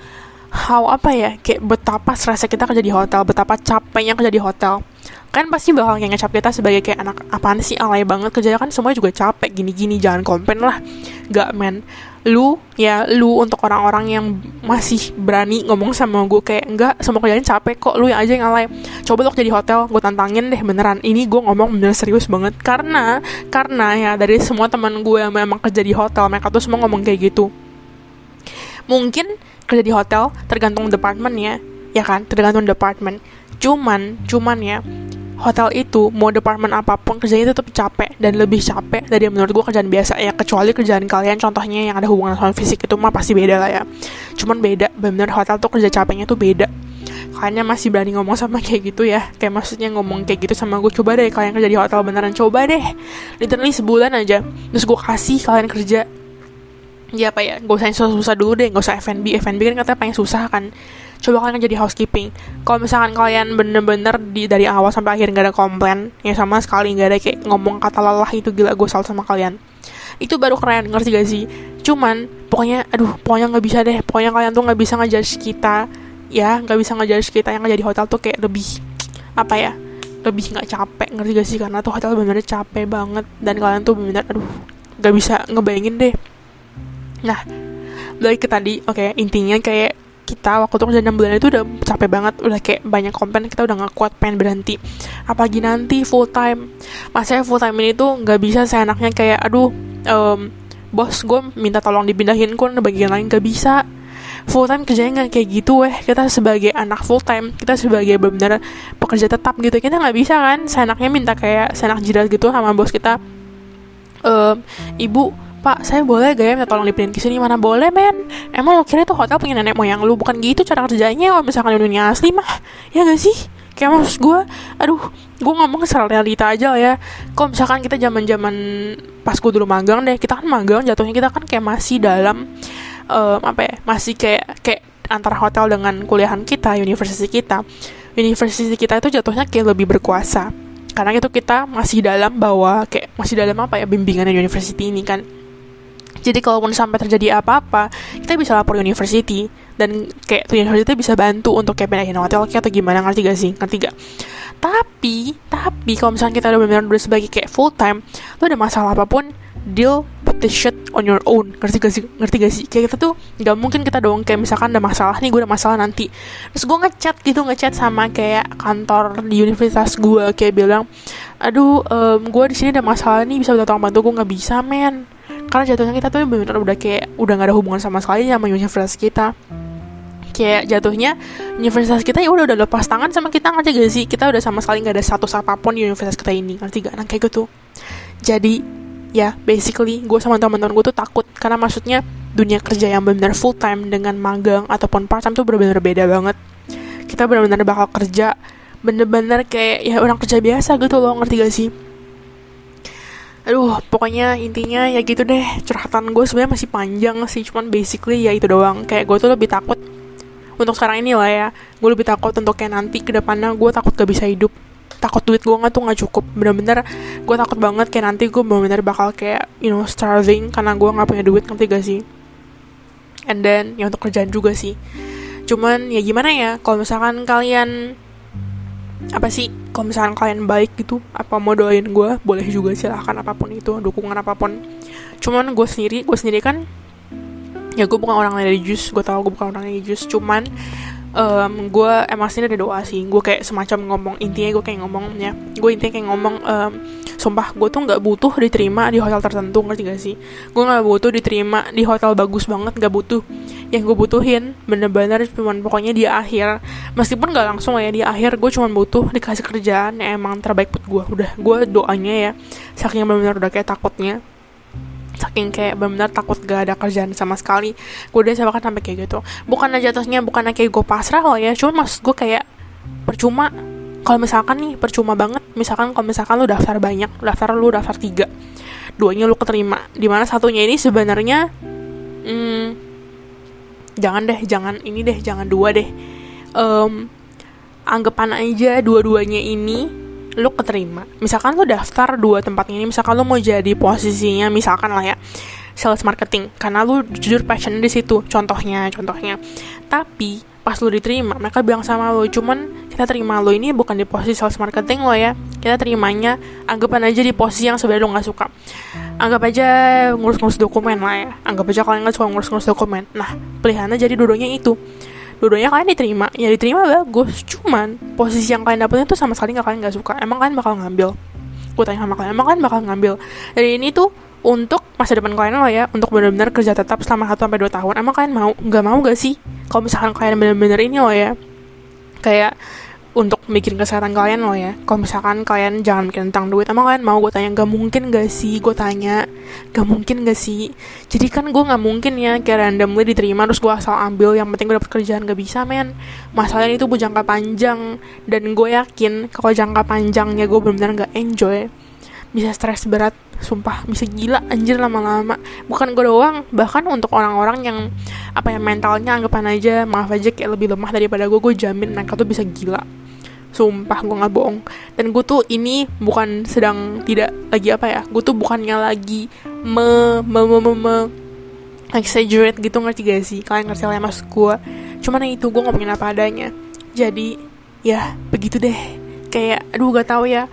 how apa ya kayak betapa stressnya kita kerja di hotel betapa capeknya kerja di hotel. Kan pasti bakal kayak ngecap kita sebagai kayak anak apaan sih alay banget kerja kan semuanya juga capek gini-gini jangan komplain lah. Gak men lu ya lu untuk orang-orang yang masih berani ngomong sama gue kayak enggak semua kerjaan capek kok lu yang aja yang alay coba lo jadi hotel gue tantangin deh beneran ini gue ngomong bener serius banget. Karena karena ya dari semua teman gue yang memang kerja di hotel mereka tuh semua ngomong kayak gitu. Mungkin kerja di hotel tergantung departemen ya ya kan? Tergantung departemen cuman cuman ya hotel itu mau departemen apa pun kerjanya tetap capek dan lebih capek dari menurut gue kerjaan biasa ya. Kecuali kerjaan kalian contohnya yang ada hubungan sama fisik itu mah pasti beda lah ya. Cuman beda benar hotel tuh kerja capeknya tuh beda. Kayaknya masih berani ngomong sama <laughs> kayak gitu ya. Kayak maksudnya ngomong kayak gitu sama gue coba deh kalian kerja di hotel beneran coba deh. Literally sebulan aja. Terus gue kasih kalian kerja. Ya apa ya gak usah susah-susah dulu deh gak usah F&B F&B kan katanya pengen susah kan coba kalian jadi housekeeping. Kalau misalkan kalian bener-bener di dari awal sampai akhir nggak ada komplain ya sama sekali nggak ada kayak ngomong kata lelah itu gila gue salut sama kalian. Itu baru keren ngerti gak sih? Cuman pokoknya aduh pokoknya nggak bisa deh. Pokoknya kalian tuh nggak bisa ngejudge kita ya. Nggak bisa ngejudge kita yang jadi hotel tuh kayak lebih apa ya lebih nggak capek ngerti gak sih? Karena tuh hotel bener-bener capek banget dan kalian tuh bener-bener aduh nggak bisa ngebayangin deh. Nah balik ke tadi oke okay, intinya kayak kita waktu itu kerja 6 bulan itu udah capek banget udah kayak banyak komplain kita udah gak kuat pengen berhenti. Apalagi nanti full time. Masanya full time ini tuh nggak bisa seenaknya kayak aduh um, bos gue minta tolong dipindahin kan bagian lain. Gak bisa. Full time kerjanya nggak kayak gitu weh. Kita sebagai anak full time kita sebagai benar-benar pekerja tetap gitu kita nggak bisa kan seenaknya minta kayak seenak jidat gitu sama bos kita. Um, ibu Pak, saya boleh gak ya minta tolong dipindahin ke sini? Mana boleh, men? Emang lo kira itu hotel punya nenek moyang lu? Bukan gitu cara kerjanya kalau misalkan di dunia asli mah. Ya gak sih? Kayak maksud gue, aduh, gue ngomong secara realita aja lah ya. Kalau misalkan kita zaman zaman pas gue dulu magang deh, kita kan magang jatuhnya kita kan kayak masih dalam um, apa ya? Masih kayak kayak antara hotel dengan kuliahan kita, universitas kita. Universitas kita itu jatuhnya kayak lebih berkuasa karena itu kita masih dalam bahwa kayak masih dalam apa ya bimbingan di university ini kan jadi kalaupun sampai terjadi apa-apa, kita bisa lapor university dan kayak tuh university bisa bantu untuk kayak pindahin hotel kayak atau gimana ngerti gak sih? Ngerti gak? Tapi, tapi kalau misalnya kita udah benar-benar udah sebagai kayak full time, lo ada masalah apa pun, deal with the shit on your own. Ngerti gak sih? Ngerti gak sih? Kayak kita tuh gak mungkin kita dong kayak misalkan ada masalah nih, gue ada masalah nanti. Terus gue ngechat gitu, ngechat sama kayak kantor di universitas gue kayak bilang, aduh, um, gue di sini ada masalah nih, bisa minta tolong bantu gue nggak bisa, men karena jatuhnya kita tuh benar-benar udah kayak udah gak ada hubungan sama sekali sama universitas kita. Kayak jatuhnya universitas kita ya udah udah lepas tangan sama kita ngerti gak sih? Kita udah sama sekali nggak ada status apa pun di universitas kita ini ngerti gak? Nah kayak gitu. Jadi ya basically gue sama teman-teman gue tuh takut karena maksudnya dunia kerja yang benar full time dengan magang ataupun part time tuh benar-benar beda banget. Kita benar-benar bakal kerja bener-bener kayak ya orang kerja biasa gitu loh ngerti gak sih aduh pokoknya intinya ya gitu deh. Curhatan gue sebenarnya masih panjang sih cuman basically ya itu doang. Kayak gue tuh lebih takut untuk sekarang ini lah ya. Gue lebih takut untuk kayak nanti ke depannya gue takut gak bisa hidup. Takut duit gue nggak tuh nggak cukup. Bener-bener gue takut banget kayak nanti gue bener-bener bakal kayak you know starving karena gue nggak punya duit ngerti gak sih? And then ya untuk kerjaan juga sih. Cuman ya gimana ya kalau misalkan kalian apa sih kalau misalkan kalian baik gitu apa mau doain gue boleh juga silahkan apa pun itu dukungan apa pun. Cuman gue sendiri gue sendiri kan ya gue bukan orang religius gue tau gue bukan orang religius cuman um, gue emang sini ada doa sih. Gue kayak semacam ngomong intinya gue kayak ngomong ya gue intinya kayak ngomong um, sumpah gue tuh nggak butuh diterima di hotel tertentu ngerti gak sih? Gue nggak butuh diterima di hotel bagus banget nggak butuh. Yang gue butuhin bener-bener cuman pokoknya di akhir. Meskipun nggak langsung ya di akhir gue cuman butuh dikasih kerjaan yang emang terbaik buat gue udah gue doanya ya saking bener-bener udah kayak takutnya saking kayak benar-benar takut gak ada kerjaan sama sekali. Gue udah sama sampai kayak gitu. Bukan aja atasnya bukan kayak gue pasrah loh ya. Cuma mas gue kayak percuma. Kalau misalkan nih percuma banget. Misalkan kalau misalkan lu daftar banyak daftar lu daftar tiga. Duanya lu keterima. Di mana satunya ini sebenarnya hmm, jangan deh jangan ini deh jangan dua deh. Um, anggapan aja dua-duanya ini lu keterima. Misalkan lu daftar dua tempat ini misalkan lu mau jadi posisinya misalkan lah ya sales marketing. Karena lu jujur passion di situ contohnya contohnya. Tapi pas lu diterima mereka bilang sama lu cuman kita terima lu ini bukan di posisi sales marketing lo ya. Kita terimanya anggapan aja di posisi yang sebenarnya lu nggak suka. Anggap aja ngurus-ngurus dokumen lah ya. Anggap aja kalian nggak suka ngurus-ngurus dokumen. Nah pilihannya jadi dua-duanya itu dua-duanya kalian diterima. Ya diterima bagus cuman posisi yang kalian dapetin tuh sama sekali nggak kalian nggak suka. Emang kalian bakal ngambil? Gue tanya sama kalian emang kalian bakal ngambil? Dari ini tuh untuk masa depan kalian loh ya. Untuk benar-benar kerja tetap selama 1 sampai dua tahun. Emang kalian mau? Nggak mau gak sih? Kalau misalkan kalian benar-benar ini loh ya. Kayak untuk bikin kesehatan kalian loh ya. Kalau misalkan kalian jangan mikir tentang duit emang kalian mau? Gue tanya gak mungkin gak sih? Gue tanya gak mungkin gak sih? Jadi kan gue gak mungkin ya kayak randomly diterima terus gue asal ambil yang penting gue dapet kerjaan. Gak bisa men. Masalahnya itu buat jangka panjang. Dan gue yakin kalau jangka panjangnya gue benar-benar gak enjoy bisa stres berat sumpah bisa gila anjir lama-lama. Bukan gue doang bahkan untuk orang-orang yang apa ya mentalnya anggapan aja maaf aja kayak lebih lemah daripada gue gue jamin mereka tuh bisa gila sumpah gue nggak bohong. Dan gue tuh ini bukan sedang tidak lagi apa ya gue tuh bukannya lagi me me me me, me exaggerate gitu ngerti gak sih? Kalian ngerti lah ya mas gue cuman yang itu gue ngomongin apa adanya. Jadi ya begitu deh. Kayak aduh gak tahu ya.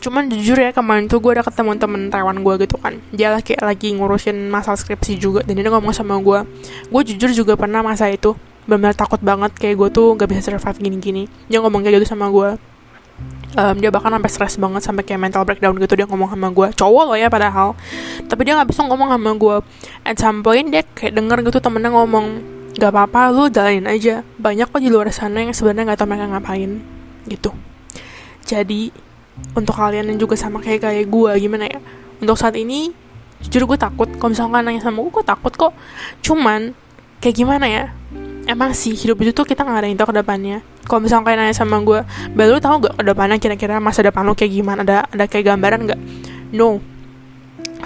Cuman jujur ya kemarin tuh gue udah ketemu temen Taiwan gue gitu kan. Dia lagi lagi ngurusin masalah skripsi juga. Dan dia ngomong sama gue gue jujur juga pernah masa itu benar takut banget kayak gue tuh gak bisa survive gini-gini. Dia ngomong kayak gitu sama gue um, dia bahkan sampai stres banget sampai kayak mental breakdown gitu dia ngomong sama gue cowok loh ya padahal. Tapi dia nggak bisa ngomong sama gue at some point dia kayak denger gitu temennya ngomong gak apa-apa lu jalanin aja. Banyak kok di luar sana yang sebenarnya nggak tahu mereka ngapain. Gitu. Jadi untuk kalian yang juga sama kayak kayak gue gimana ya? Untuk saat ini jujur gue takut. Kalau misalkan nanya sama gue gue takut kok. Cuman kayak gimana ya emang sih hidup itu tuh kita nggak ada yang tahu ke depannya. Kalau misalnya kayak nanya sama gue baru tahu gak ke depannya kira-kira masa depan lo kayak gimana? Ada ada kayak gambaran nggak? No.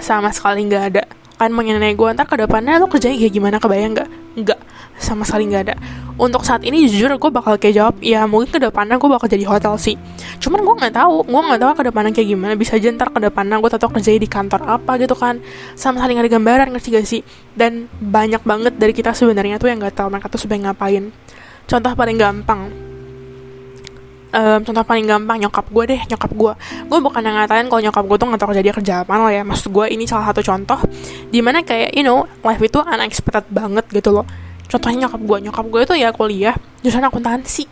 Sama sekali nggak ada. Kan mengenai gue ntar ke depannya lo kerjanya kayak gimana? Kebayang nggak? Nggak. Sama sekali nggak ada untuk saat ini jujur gue bakal kayak jawab ya mungkin ke depannya gue bakal jadi hotel sih. Cuman gue nggak tahu gue nggak tahu ke depannya kayak gimana. Bisa aja ntar ke depannya gue tahu kerja di kantor apa gitu kan. Sama sekali ada gambaran ngerti gak sih? Dan banyak banget dari kita sebenarnya tuh yang nggak tahu mereka tuh sebenarnya ngapain. Contoh paling gampang. Um, contoh paling gampang nyokap gue deh nyokap gue gue bukan yang ngatain kalau nyokap gue tuh nggak tahu kerja dia kerja apa loh ya. Maksud gue ini salah satu contoh di mana kayak you know life itu unexpected banget gitu loh contohnya nyokap gue nyokap gue itu ya kuliah jurusan akuntansi.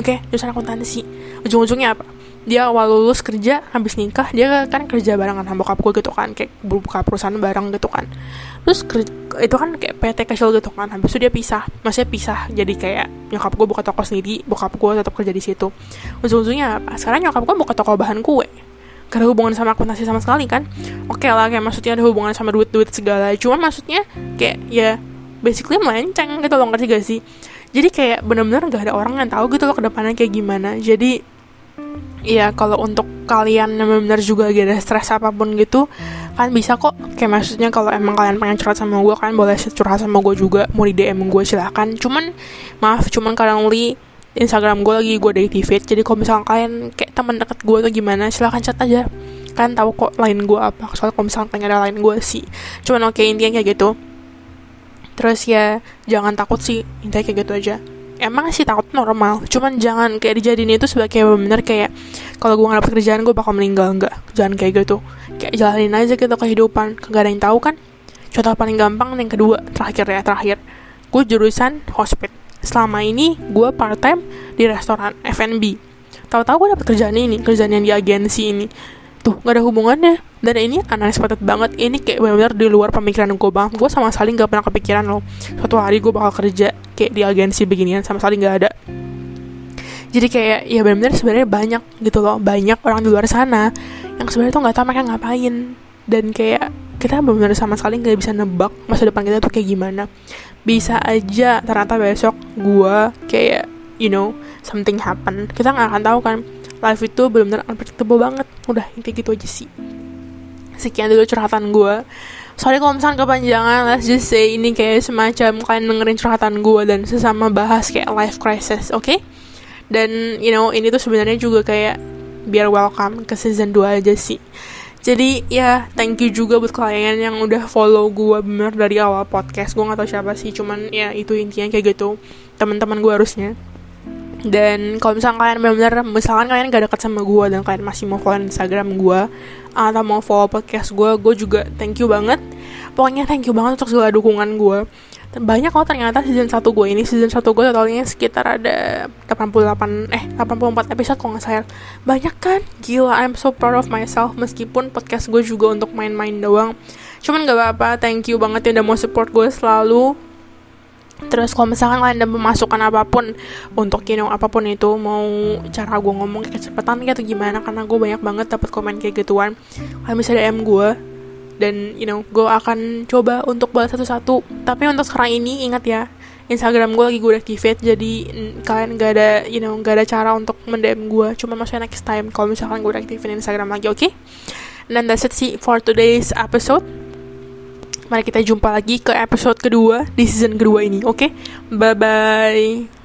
Oke? Okay? jurusan akuntansi. Ujung-ujungnya apa? Dia awal lulus kerja habis nikah dia kan kerja barengan sama bokap gue gitu kan. Kayak buka perusahaan bareng gitu kan. Terus itu kan kayak PT kecil gitu kan. Habis itu dia pisah. Maksudnya pisah. Jadi kayak nyokap gue buka toko sendiri bokap gue tetap kerja di situ. Ujung-ujungnya apa? Sekarang nyokap gue buka toko bahan kue. Karena hubungan sama akuntansi sama sekali kan? Oke okay lah kayak maksudnya ada hubungan sama duit-duit segala. Cuman maksudnya kayak ya basically melenceng gitu loh ngerti gak sih? Jadi kayak bener-bener gak ada orang yang tahu gitu loh ke depannya kayak gimana. Jadi ya kalau untuk kalian yang benar-benar juga gak ada stres apa pun gitu kan bisa kok. Kayak maksudnya kalau emang kalian pengen curhat sama gue kan boleh curhat sama gue juga. Mau di DM gue silahkan. Cuman maaf cuman li Instagram gue lagi gue deactivate jadi kalau misalnya kalian kayak teman deket gue tuh gimana silahkan chat aja. Kan tahu kok lain gue apa. Soalnya kalau misalnya pengen ada lain gue sih. Cuman oke okay, intinya kayak gitu terus ya jangan takut sih. Intinya kayak gitu aja. Emang sih takut normal. Cuman jangan kayak dijadiin itu sebagai bener kayak kalau gue nggak dapet kerjaan gue bakal meninggal. Enggak jangan kayak gitu. Kayak jalanin aja gitu kehidupan. Kagak ada yang tahu kan? Contoh paling gampang yang kedua terakhir ya terakhir. Gue jurusan hospit. Selama ini gue part time di restoran F&B tahu-tahu gue dapet kerjaan ini kerjaan yang di agensi ini tuh gak ada hubungannya. Dan ini unexpected banget. Ini kayak benar-benar di luar pemikiran gue banget gue sama sekali nggak pernah kepikiran loh. Suatu hari gue bakal kerja kayak di agensi beginian sama sekali nggak ada. Jadi kayak ya benar-benar sebenarnya banyak gitu loh. Banyak orang di luar sana yang sebenarnya tuh nggak tahu mereka ngapain. Dan kayak kita benar-benar sama sekali nggak bisa nebak masa depan kita tuh kayak gimana. Bisa aja ternyata besok gue kayak you know something happen. Kita nggak akan tahu kan life itu benar-benar unpredictable banget. Udah intinya gitu aja sih. Sekian dulu curhatan gue Sorry kalau misalnya kepanjangan, let's just say ini kayak semacam kalian dengerin curhatan gue dan sesama bahas kayak life crisis, oke? Okay? dan you know ini tuh sebenarnya juga kayak biar welcome ke season 2 aja sih. Jadi ya thank you juga buat kalian yang udah follow gue bener dari awal podcast. Gue gak tau siapa sih cuman ya itu intinya kayak gitu. Teman-teman gue harusnya dan kalau misalnya kalian benar-benar misalkan kalian gak deket sama gue dan kalian masih mau follow Instagram gue atau mau follow podcast gue gue juga thank you banget. Pokoknya thank you banget untuk segala dukungan gue banyak kok ternyata season 1 gue ini. Season 1 gue totalnya sekitar ada 88 eh 84 episode kok nggak salah. Banyak kan? Gila I'm so proud of myself. Meskipun podcast gue juga untuk main-main doang. Cuman gak apa-apa thank you banget yang udah mau support gue selalu Terus kalau misalkan kalian ada memasukkan apa pun untuk you know apa pun itu mau cara gue ngomong kecepatan gitu gimana karena gue banyak banget dapat komen kayak gituan kalian bisa DM gue dan you know gue akan coba untuk balas satu-satu. Tapi untuk sekarang ini ingat ya Instagram gue lagi gue activate jadi kalian gak ada you know gak ada cara untuk mendem gue cuma maksudnya next time kalau misalkan gue aktifin Instagram lagi oke? Okay? dan that's it sih for today's episode mari kita jumpa lagi ke episode kedua di season kedua ini oke okay? bye bye